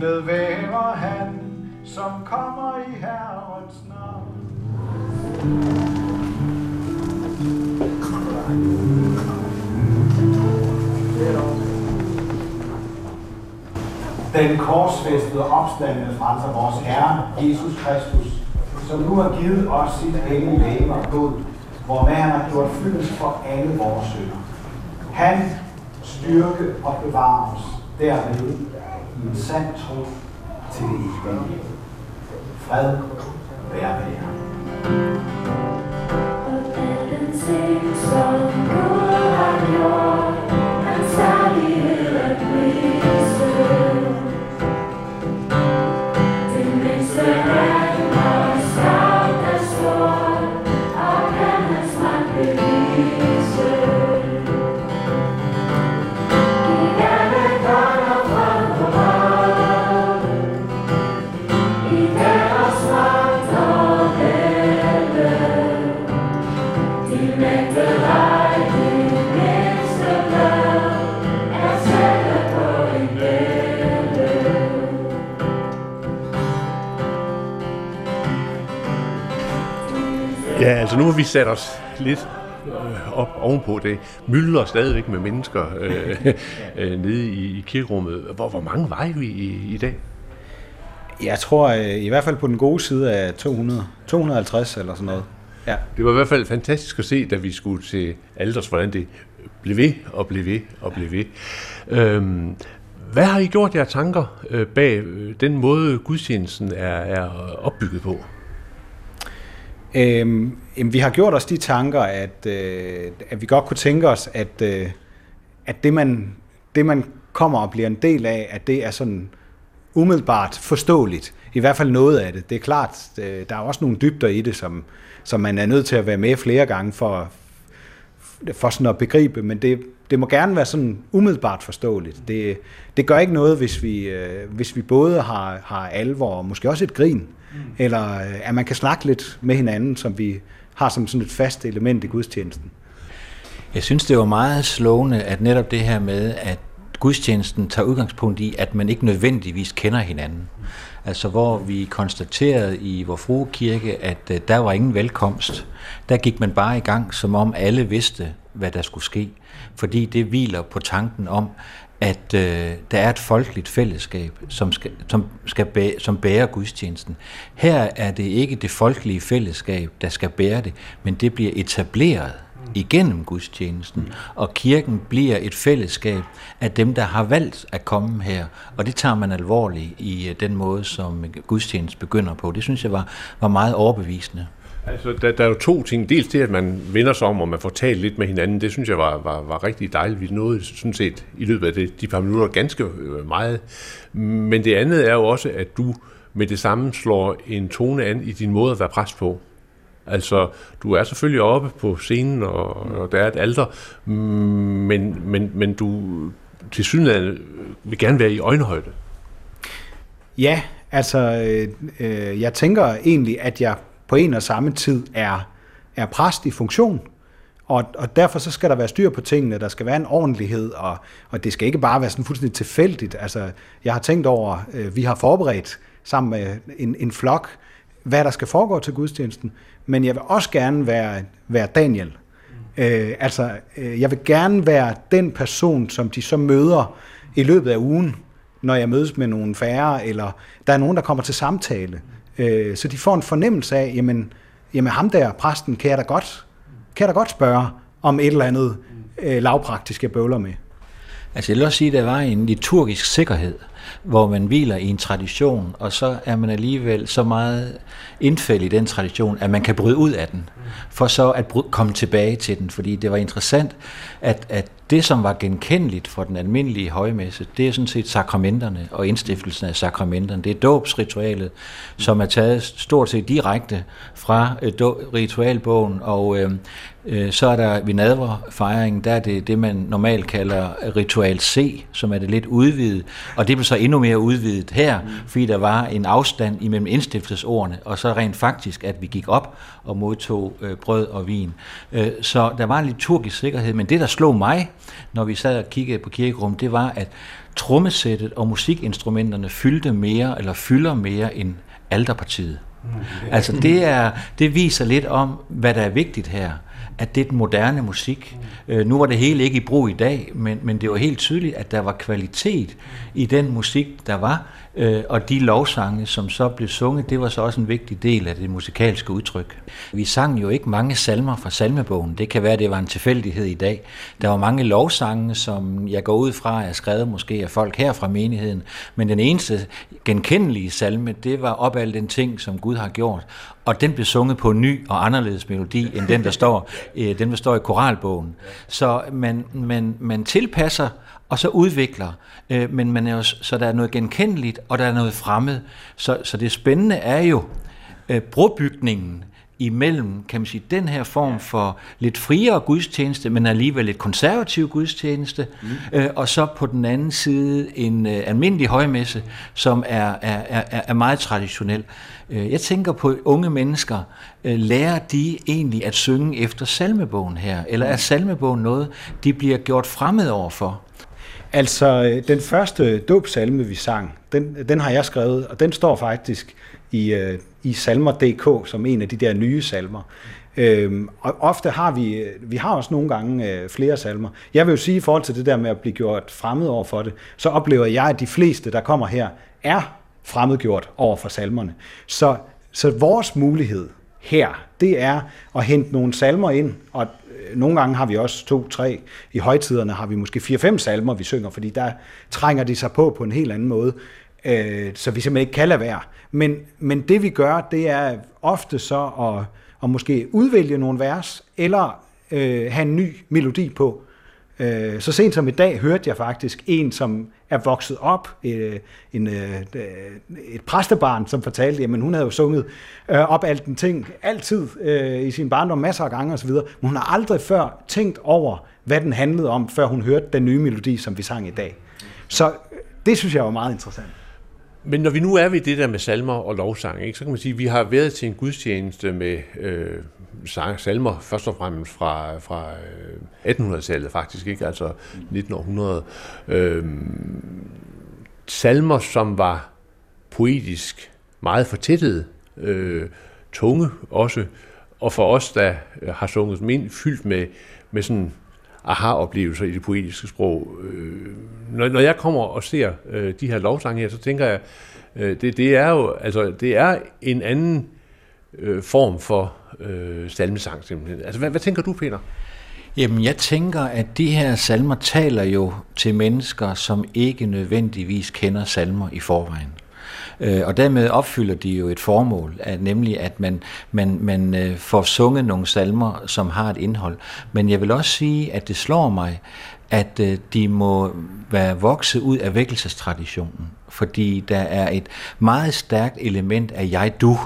hellig, Velsignet være han, som kommer i Herrens navn. Den korsfæstede opstandende frelser vores Herre, Jesus Kristus, som nu har givet os sit hellige læge og blod, hvormed han har gjort fyldest for alle vores sønder. Han styrke og bevare os derved en sand tro til det evige. Fred være med jer. Giv alle godt og altså nu har vi sat os lidt øh, op ovenpå det. Mylder stadigvæk med mennesker øh, øh, nede i, i kirkerummet. Hvor, hvor mange var vi i, i dag? Jeg tror øh, i hvert fald på den gode side af 200, 250 eller sådan noget. Ja. Det var i hvert fald fantastisk at se, da vi skulle til Alders, hvordan det blev ved og blev ved og blev ved. Øhm, hvad har I gjort jer tanker øh, bag øh, den måde, gudstjenesten er, er opbygget på? Øhm, jamen, vi har gjort os de tanker, at, øh, at vi godt kunne tænke os, at, øh, at det, man, det, man kommer og bliver en del af, at det er sådan umiddelbart forståeligt. I hvert fald noget af det. Det er klart, øh, der er også nogle dybder i det, som, som man er nødt til at være med flere gange for, for sådan at begribe, men det, det må gerne være sådan umiddelbart forståeligt. Det, det gør ikke noget, hvis vi, øh, hvis vi både har, har alvor og måske også et grin, mm. eller øh, at man kan snakke lidt med hinanden, som vi har som sådan et fast element i gudstjenesten. Jeg synes, det var meget slående, at netop det her med, at gudstjenesten tager udgangspunkt i, at man ikke nødvendigvis kender hinanden. Altså hvor vi konstaterede i vor frue kirke, at øh, der var ingen velkomst. Der gik man bare i gang, som om alle vidste, hvad der skulle ske. Fordi det hviler på tanken om, at øh, der er et folkeligt fællesskab, som, skal, som, skal bæ, som bærer gudstjenesten. Her er det ikke det folkelige fællesskab, der skal bære det, men det bliver etableret igennem gudstjenesten, og kirken bliver et fællesskab af dem, der har valgt at komme her, og det tager man alvorligt i øh, den måde, som gudstjenesten begynder på. Det synes jeg var, var meget overbevisende. Altså, der, der er jo to ting. Dels det, at man vender sig om, og man får talt lidt med hinanden. Det synes jeg var, var, var rigtig dejligt. Vi nåede sådan set i løbet af det, de par minutter ganske øh, meget. Men det andet er jo også, at du med det samme slår en tone an i din måde at være præst på. Altså, du er selvfølgelig oppe på scenen, og, og der er et alter, men, men, men du til synligheden vil gerne være i øjenhøjde. Ja, altså, øh, øh jeg tænker egentlig, at jeg på en og samme tid er, er præst i funktion, og, og derfor så skal der være styr på tingene, der skal være en ordentlighed, og, og det skal ikke bare være sådan fuldstændig tilfældigt. Altså, jeg har tænkt over, øh, vi har forberedt sammen med en, en flok, hvad der skal foregå til gudstjenesten, men jeg vil også gerne være, være Daniel. Mm. Øh, altså, øh, jeg vil gerne være den person, som de så møder i løbet af ugen, når jeg mødes med nogle færre, eller der er nogen, der kommer til samtale. Øh, så de får en fornemmelse af, jamen, jamen ham der, præsten, kan jeg da godt, kan jeg da godt spørge om et eller andet øh, lavpraktisk, jeg bøvler med. Altså jeg vil også sige, at der var en liturgisk sikkerhed, hvor man hviler i en tradition, og så er man alligevel så meget indfældet i den tradition, at man kan bryde ud af den, for så at komme tilbage til den. Fordi det var interessant, at, at det, som var genkendeligt for den almindelige højmesse, det er sådan set sakramenterne og indstiftelsen af sakramenterne. Det er dåbsritualet, som er taget stort set direkte fra øh, ritualbogen, og øh, øh, så er der ved nadverfejringen, der er det det, man normalt kalder ritual C, som er det lidt udvidet, og det blev så endnu mere udvidet her, fordi der var en afstand imellem indstiftelsesordene, og så rent faktisk, at vi gik op og modtog øh, brød og vin. Øh, så der var en liturgisk sikkerhed, men det, der slog mig, når vi sad og kiggede på kirkerum, det var, at trommesættet og musikinstrumenterne fyldte mere, eller fylder mere end alterpartiet. Mm. Altså det, er, det viser lidt om, hvad der er vigtigt her at det er den moderne musik. Øh, nu var det hele ikke i brug i dag, men, men det var helt tydeligt, at der var kvalitet i den musik, der var, øh, og de lovsange, som så blev sunget, det var så også en vigtig del af det musikalske udtryk. Vi sang jo ikke mange salmer fra salmebogen. Det kan være, at det var en tilfældighed i dag. Der var mange lovsange, som jeg går ud fra, er skrevet måske af folk her fra menigheden, men den eneste genkendelige salme, det var op al den ting, som Gud har gjort og den blev sunget på en ny og anderledes melodi, end den, der står, øh, den, der står i koralbogen. Så man, man, man tilpasser, og så udvikler, øh, men man er jo, så der er noget genkendeligt, og der er noget fremmed. Så, så det spændende er jo øh, brobygningen imellem, kan man sige, den her form for lidt friere gudstjeneste, men alligevel lidt konservativ gudstjeneste, mm. øh, og så på den anden side en øh, almindelig højmesse, som er, er, er, er meget traditionel. Øh, jeg tænker på unge mennesker, øh, lærer de egentlig at synge efter salmebogen her, eller er salmebogen noget, de bliver gjort fremmed overfor? Altså, øh, den første dåbsalme, vi sang, den, den har jeg skrevet, og den står faktisk i, i salmer.dk som en af de der nye salmer. Øhm, og ofte har vi, vi har også nogle gange øh, flere salmer. Jeg vil jo sige, i forhold til det der med at blive gjort fremmed over for det, så oplever jeg, at de fleste, der kommer her, er fremmedgjort over for salmerne. Så, så vores mulighed her, det er at hente nogle salmer ind, og øh, nogle gange har vi også to-tre. I højtiderne har vi måske fire-fem salmer, vi synger, fordi der trænger de sig på på en helt anden måde, øh, så vi simpelthen ikke kan lade være. Men, men det vi gør, det er ofte så at, at måske udvælge nogle vers, eller øh, have en ny melodi på. Øh, Øh, så sent som i dag hørte jeg faktisk en, som er vokset op, øh, en, øh, øh et præstebarn, som fortalte, at hun havde jo sunget øh, op alt den ting, altid øh, i sin barndom, masser af gange osv., men hun har aldrig før tænkt over, hvad den handlede om, før hun hørte den nye melodi, som vi sang i dag. Så øh, det synes jeg var meget interessant. Men når vi nu er ved det der med salmer og lovsang, ikke, så kan man sige, at vi har været til en gudstjeneste med øh, sang, salmer, først og fremmest fra, fra øh, 1800-tallet faktisk, ikke? altså 1900. Øh, salmer, som var poetisk meget fortættede, øh, tunge også, og for os, der har sunget dem ind, fyldt med, med sådan aha-oplevelser i det poetiske sprog. Øh, når, når jeg kommer og ser øh, de her lovsange her, så tænker jeg, øh, det, det er jo altså, det er en anden øh, form for øh, salmesang simpelthen. Altså, hvad, hvad tænker du, Peter? Jamen, jeg tænker, at de her salmer taler jo til mennesker, som ikke nødvendigvis kender salmer i forvejen. Øh, og dermed opfylder de jo et formål, at, nemlig at man, man, man øh, får sunget nogle salmer, som har et indhold. Men jeg vil også sige, at det slår mig, at øh, de må være vokset ud af vækkelsestraditionen, fordi der er et meget stærkt element af jeg-du,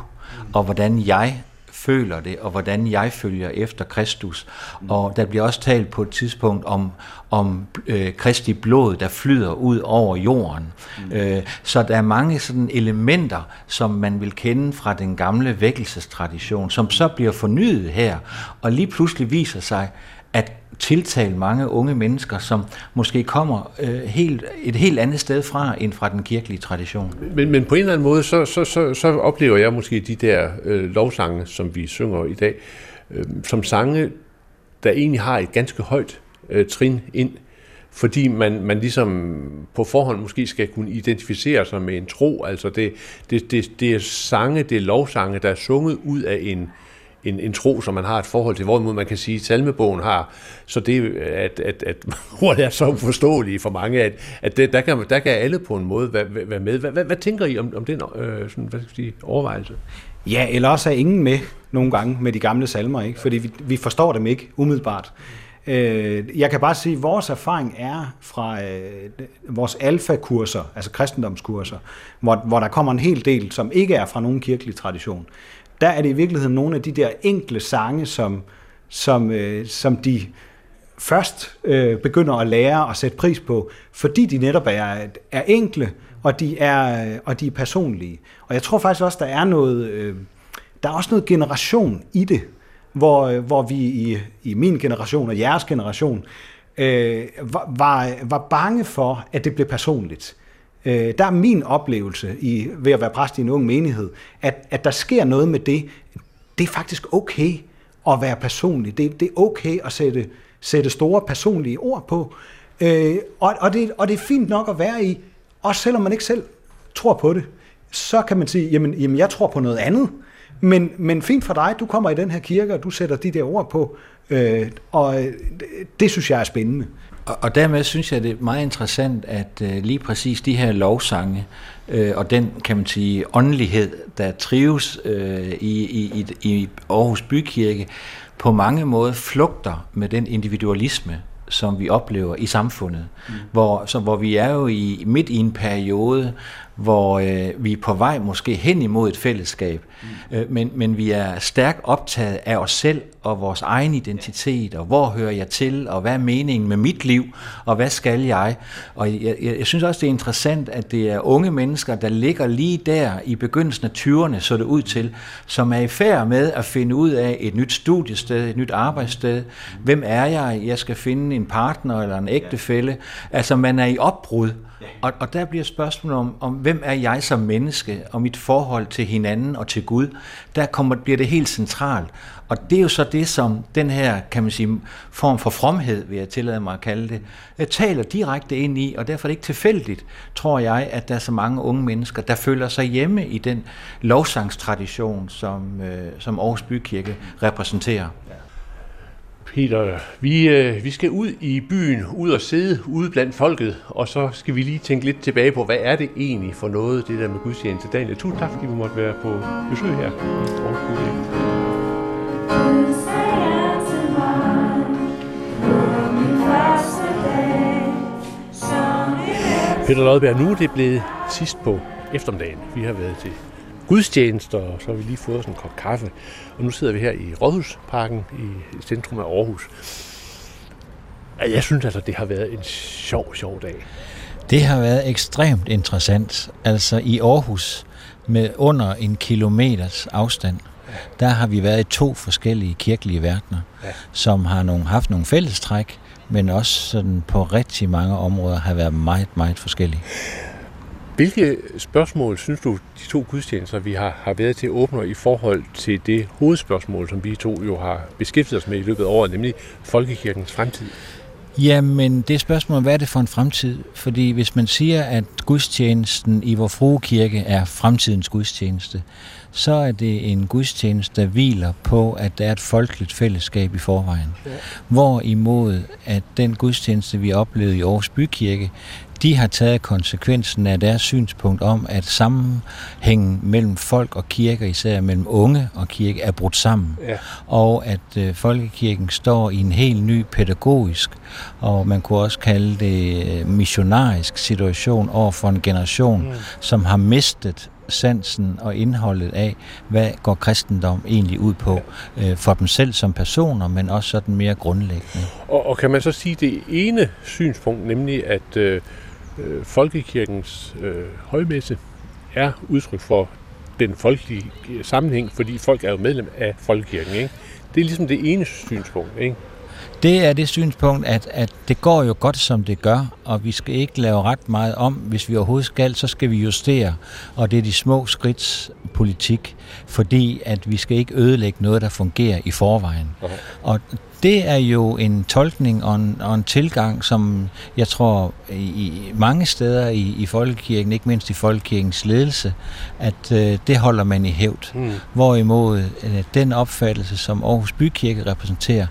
og hvordan jeg føler det, og hvordan jeg følger efter Kristus. Og der bliver også talt på et tidspunkt om, om øh, Kristi blod, der flyder ud over jorden. Mm. Øh, så der er mange sådan elementer, som man vil kende fra den gamle vækkelsestradition, som så bliver fornyet her, og lige pludselig viser sig, at tiltale mange unge mennesker, som måske kommer øh, helt, et helt andet sted fra, end fra den kirkelige tradition. Men, men på en eller anden måde, så, så, så, så oplever jeg måske de der øh, lovsange, som vi synger i dag, øh, som sange, der egentlig har et ganske højt øh, trin ind, fordi man, man ligesom på forhånd måske skal kunne identificere sig med en tro. Altså det, det, det, det er sange, det er lovsange, der er sunget ud af en, en, en tro, som man har et forhold til, hvorimod man kan sige, at salmebogen har, så det, at, at, at ordet er så uforståelige for mange, at, at det, der, kan, der kan alle på en måde være, være med. Hvad, hvad, hvad tænker I om, om den øh, sådan, hvad skal sige, overvejelse? Ja, eller også er ingen med nogle gange med de gamle salmer, ikke? fordi vi, vi forstår dem ikke umiddelbart. Øh, jeg kan bare sige, at vores erfaring er fra øh, vores alfa-kurser, altså kristendomskurser, hvor, hvor der kommer en hel del, som ikke er fra nogen kirkelig tradition der er det i virkeligheden nogle af de der enkle sange, som, som, øh, som de først øh, begynder at lære og sætte pris på, fordi de netop er, er enkle, og de er, øh, og de er personlige. Og jeg tror faktisk også, der er noget, øh, der er også noget generation i det, hvor, øh, hvor vi i, i min generation og jeres generation øh, var, var, var bange for, at det blev personligt. Øh, der er min oplevelse i, ved at være præst i en ung menighed, at, at der sker noget med det. Det er faktisk okay at være personlig. Det, det er okay at sætte, sætte store personlige ord på. Øh, og, og, det, og det er fint nok at være i, også selvom man ikke selv tror på det. Så kan man sige, jamen, jamen jeg tror på noget andet. Men, men fint for dig, du kommer i den her kirke, og du sætter de der ord på. Øh, og det, det synes jeg er spændende. Og, og dermed synes jeg, det er meget interessant, at øh, lige præcis de her lovsange, øh, og den, kan man sige, åndelighed, der trives øh, i, i, i Aarhus Bykirke, på mange måder flugter med den individualisme, som vi oplever i samfundet. Mm. Hvor, så, hvor vi er jo i, midt i en periode, hvor øh, vi er på vej måske hen imod et fællesskab, mm. øh, men, men vi er stærkt optaget af os selv og vores egen identitet, og hvor hører jeg til, og hvad er meningen med mit liv, og hvad skal jeg? Og jeg, jeg, jeg synes også, det er interessant, at det er unge mennesker, der ligger lige der i begyndelsen af 20'erne, så det ud til, som er i færd med at finde ud af et nyt studiested, et nyt arbejdssted. Hvem er jeg? Jeg skal finde en partner eller en ægtefælle. Altså, man er i opbrud. Og, og der bliver spørgsmålet om, om, hvem er jeg som menneske, og mit forhold til hinanden og til Gud, der kommer, bliver det helt centralt. Og det er jo så det, som den her, kan man sige, form for fromhed, vil jeg tillade mig at kalde det, jeg taler direkte ind i, og derfor er det ikke tilfældigt, tror jeg, at der er så mange unge mennesker, der føler sig hjemme i den lovsangstradition, som, øh, som Aarhus Bykirke repræsenterer. Peter, vi, øh, vi skal ud i byen, ud og sidde ude blandt folket, og så skal vi lige tænke lidt tilbage på, hvad er det egentlig for noget, det der med gudstjeneste. Daniel, tusind tak, fordi vi måtte være på besøg her i Aarhus Peter Lodberg, nu er det blevet sidst på eftermiddagen. Vi har været til gudstjenester, og så har vi lige fået os en kop kaffe. Og nu sidder vi her i Rådhusparken i centrum af Aarhus. Jeg synes altså, det har været en sjov, sjov dag. Det har været ekstremt interessant. Altså i Aarhus med under en kilometers afstand, der har vi været i to forskellige kirkelige verdener, ja. som har nogle, haft nogle fællestræk, men også sådan på rigtig mange områder har været meget, meget forskellige. Hvilke spørgsmål synes du, de to gudstjenester, vi har, har været til åbner i forhold til det hovedspørgsmål, som vi to jo har beskæftiget os med i løbet af året, nemlig folkekirkens fremtid? Jamen, det er spørgsmålet, hvad er det for en fremtid? Fordi hvis man siger, at gudstjenesten i vores frue kirke er fremtidens gudstjeneste, så er det en gudstjeneste, der hviler på, at der er et folkeligt fællesskab i forvejen. Ja. Hvorimod, at den gudstjeneste, vi oplevede i Aarhus Bykirke, de har taget konsekvensen af deres synspunkt om, at sammenhængen mellem folk og kirke, især mellem unge og kirke, er brudt sammen. Ja. Og at øh, folkekirken står i en helt ny pædagogisk, og man kunne også kalde det øh, missionarisk situation over for en generation, mm. som har mistet sansen og indholdet af, hvad går kristendom egentlig ud på øh, for dem selv som personer, men også sådan mere grundlæggende. Og, og kan man så sige det ene synspunkt, nemlig at øh, øh, folkekirkens øh, højmesse er udtryk for den folkelige øh, sammenhæng, fordi folk er jo medlem af folkekirken. Ikke? Det er ligesom det ene synspunkt. Ikke? Det er det synspunkt, at, at det går jo godt, som det gør, og vi skal ikke lave ret meget om. Hvis vi overhovedet skal, så skal vi justere, og det er de små skridts politik, fordi at vi skal ikke ødelægge noget, der fungerer i forvejen. Okay. Og det er jo en tolkning og en, og en tilgang, som jeg tror i mange steder i, i folkekirken, ikke mindst i folkekirkens ledelse, at øh, det holder man i hævd. Mm. Hvorimod øh, den opfattelse, som Aarhus Bykirke repræsenterer,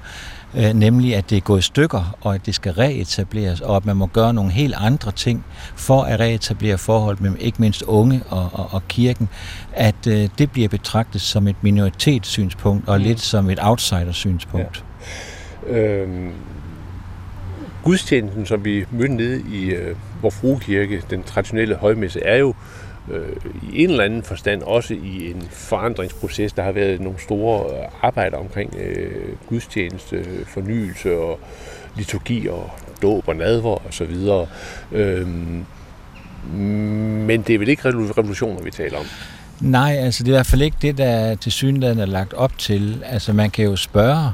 øh, nemlig at det er gået i stykker, og at det skal reetableres, og at man må gøre nogle helt andre ting for at reetablere forhold mellem ikke mindst unge og, og, og kirken, at øh, det bliver betragtet som et minoritetssynspunkt og lidt som et outsidersynspunkt. Ja. Øhm, gudstjenesten, som vi mødte nede i øh, vor Frue den traditionelle højmesse, er jo øh, i en eller anden forstand også i en forandringsproces. Der har været nogle store øh, arbejder omkring øh, gudstjeneste, fornyelse og liturgi og dåb og nadver og så videre. Øhm, men det er vel ikke revolutioner, vi taler om? Nej, altså det er i hvert fald ikke det, der til synligheden er lagt op til. Altså man kan jo spørge,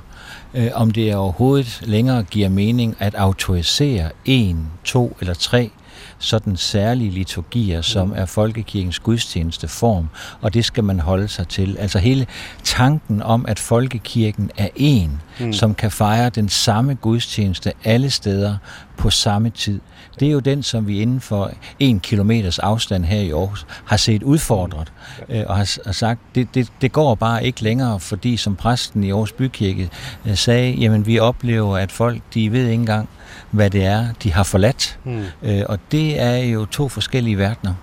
øh, om det overhovedet længere giver mening at autorisere en, to eller tre sådan særlige liturgier, som er folkekirkens gudstjeneste form, og det skal man holde sig til. Altså hele tanken om, at folkekirken er en, mm. som kan fejre den samme gudstjeneste alle steder på samme tid. Det er jo den, som vi inden for en kilometers afstand her i Aarhus har set udfordret, øh, og har, har sagt, det, det, det går bare ikke længere, fordi som præsten i Aarhus Bykirke øh, sagde, jamen vi oplever, at folk, de ved ikke engang, hvad det er, de har forladt. Mm. Øh, og det er jo to forskellige verdener.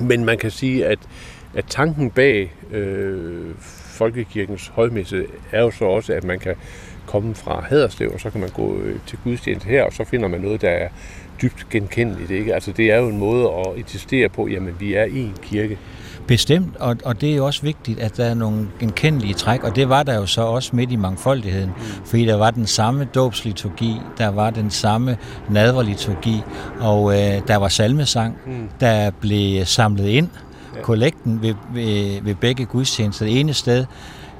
Men man kan sige, at, at tanken bag øh, folkekirkens højmesse er jo så også, at man kan komme fra Haderslev, og så kan man gå øh, til gudstjeneste her, og så finder man noget, der er dybt genkendeligt. Ikke? Altså, det er jo en måde at insistere på, jamen vi er en kirke. Bestemt, og, og det er jo også vigtigt, at der er nogle genkendelige træk, og det var der jo så også midt i mangfoldigheden, mm. fordi der var den samme dåbsliturgi, der var den samme nadverliturgi, og øh, der var salmesang, mm. der blev samlet ind, kollekten ved, ved, ved begge gudstjenester. Det ene sted,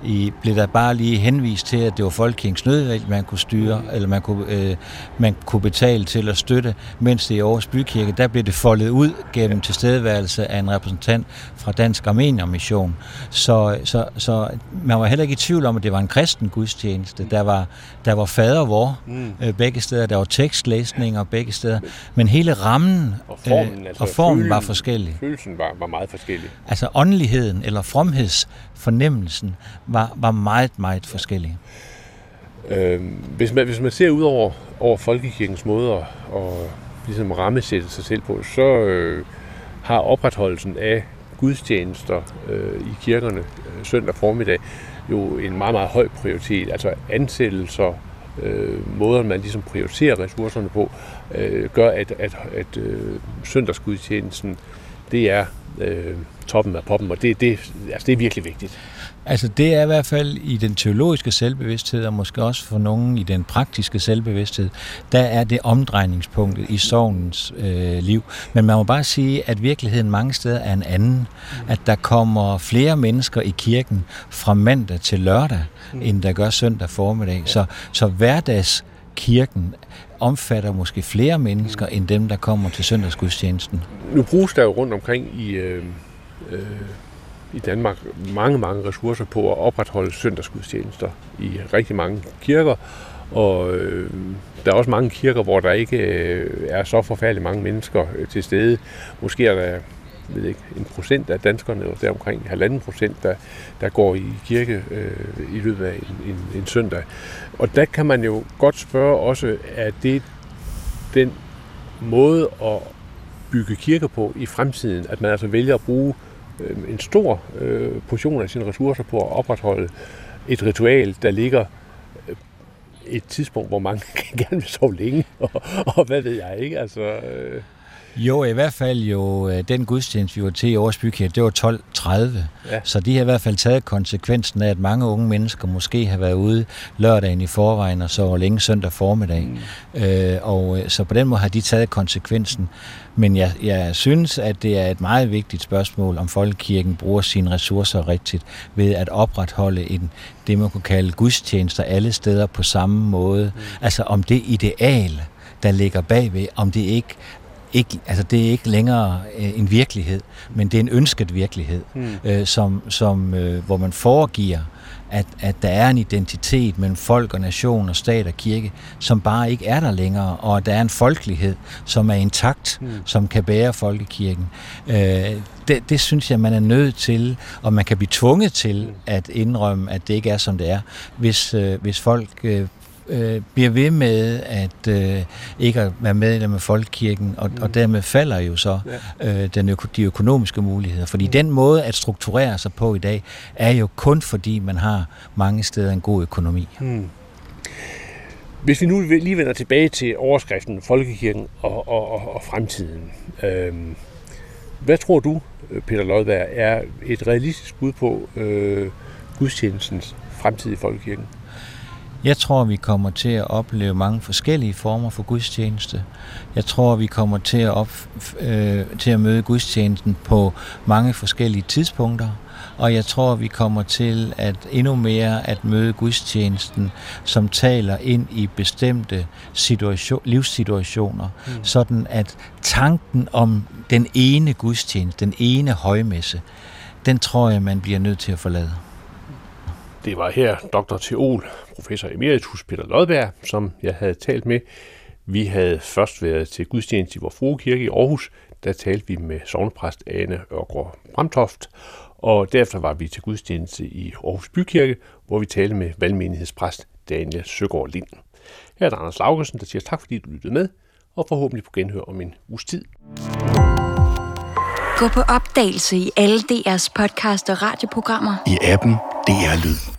i, blev der bare lige henvist til, at det var Folkekirkens nødvalg, man kunne styre, eller man kunne, øh, man kunne betale til at støtte, mens det i Aarhus Bykirke, der blev det foldet ud gennem tilstedeværelse af en repræsentant fra Dansk Armenier Mission. Så, så, så man var heller ikke i tvivl om, at det var en kristen gudstjeneste. Der var, der var fader vor mm. øh, begge steder, der var tekstlæsninger begge steder, men hele rammen og formen, øh, altså, og formen følelsen, var forskellig. Følelsen var, var meget forskellig. Altså åndeligheden eller fromhedsfornemmelsen var, var meget, meget forskellig. Øh, hvis, man, hvis man ser ud over, over folkekirkens måde at, at ligesom rammesætte sig selv på, så øh, har opretholdelsen af gudstjenester øh, i kirkerne øh, søndag formiddag jo en meget, meget høj prioritet. Altså ansættelser, øh, måden man ligesom prioriterer ressourcerne på, øh, gør, at, at, at øh, søndagsgudstjenesten, det er øh, toppen af poppen, og det, det, altså, det er virkelig vigtigt. Altså det er i hvert fald i den teologiske selvbevidsthed, og måske også for nogen i den praktiske selvbevidsthed, der er det omdrejningspunktet i sovnens øh, liv. Men man må bare sige, at virkeligheden mange steder er en anden. At der kommer flere mennesker i kirken fra mandag til lørdag, mm. end der gør søndag formiddag. Så, så hverdags kirken omfatter måske flere mennesker end dem, der kommer til søndagsgudstjenesten. Nu bruges der jo rundt omkring i, øh, øh, i Danmark mange, mange ressourcer på at opretholde søndagsgudstjenester i rigtig mange kirker. Og øh, der er også mange kirker, hvor der ikke øh, er så forfærdeligt mange mennesker øh, til stede. Måske er der ved ikke, en procent af danskerne, og der omkring halvanden procent, der, der går i kirke øh, i løbet af en, en, en søndag. Og der kan man jo godt spørge også, at det den måde at bygge kirker på i fremtiden, at man altså vælger at bruge øh, en stor øh, portion af sine ressourcer på at opretholde et ritual, der ligger øh, et tidspunkt, hvor mange gerne vil sove længe, og, og hvad ved jeg ikke, altså... Øh jo, i hvert fald jo, øh, den gudstjeneste, vi var til i Aarhus Bykirke, det var 12.30. Ja. Så de har i hvert fald taget konsekvensen af, at mange unge mennesker måske har været ude lørdagen i forvejen, og så længe søndag formiddag. Mm. Øh, og øh, så på den måde har de taget konsekvensen. Men jeg, jeg synes, at det er et meget vigtigt spørgsmål, om Folkekirken bruger sine ressourcer rigtigt ved at opretholde en, det, man kunne kalde gudstjenester alle steder på samme måde. Mm. Altså om det ideal, der ligger bagved, om det ikke ikke, altså det er ikke længere øh, en virkelighed, men det er en ønsket virkelighed, mm. øh, som, som, øh, hvor man foregiver, at, at der er en identitet mellem folk og nation og stat og kirke, som bare ikke er der længere, og at der er en folkelighed, som er intakt, mm. som kan bære folkekirken. Øh, det, det synes jeg, man er nødt til, og man kan blive tvunget til mm. at indrømme, at det ikke er, som det er, hvis, øh, hvis folk øh, øh, bliver ved med at øh, ikke at være medlem af folkekirken, og, mm. og dermed falder jo så ja. øh, den øko, de økonomiske muligheder. Fordi mm. den måde at strukturere sig på i dag, er jo kun fordi man har mange steder en god økonomi. Mm. Hvis vi nu lige vender tilbage til overskriften Folkekirken og, og, og, og fremtiden. Øh, hvad tror du, Peter Lodberg, er et realistisk bud på øh, gudstjenestens fremtid i Folkekirken? Jeg tror, vi kommer til at opleve mange forskellige former for gudstjeneste. Jeg tror, vi kommer til at, op, øh, til at møde gudstjenesten på mange forskellige tidspunkter. Og jeg tror, vi kommer til at endnu mere at møde gudstjenesten, som taler ind i bestemte situation, livssituationer, mm. sådan at tanken om den ene gudstjeneste, den ene højmesse, den tror jeg, man bliver nødt til at forlade. Det var her dr. Theol, professor emeritus Peter Lodberg, som jeg havde talt med. Vi havde først været til gudstjeneste i Vor Frue Kirke i Aarhus. Der talte vi med sovnepræst Ane Ørgaard Bramtoft, og derefter var vi til gudstjeneste i Aarhus Bykirke, hvor vi talte med valgmenighedspræst Daniel Søgaard Lind. Her er der Anders Laugesen, der siger tak, fordi du lyttede med, og forhåbentlig på genhør om en uges tid. Gå på opdagelse i alle DR's podcast og radioprogrammer. I appen DR Lyd.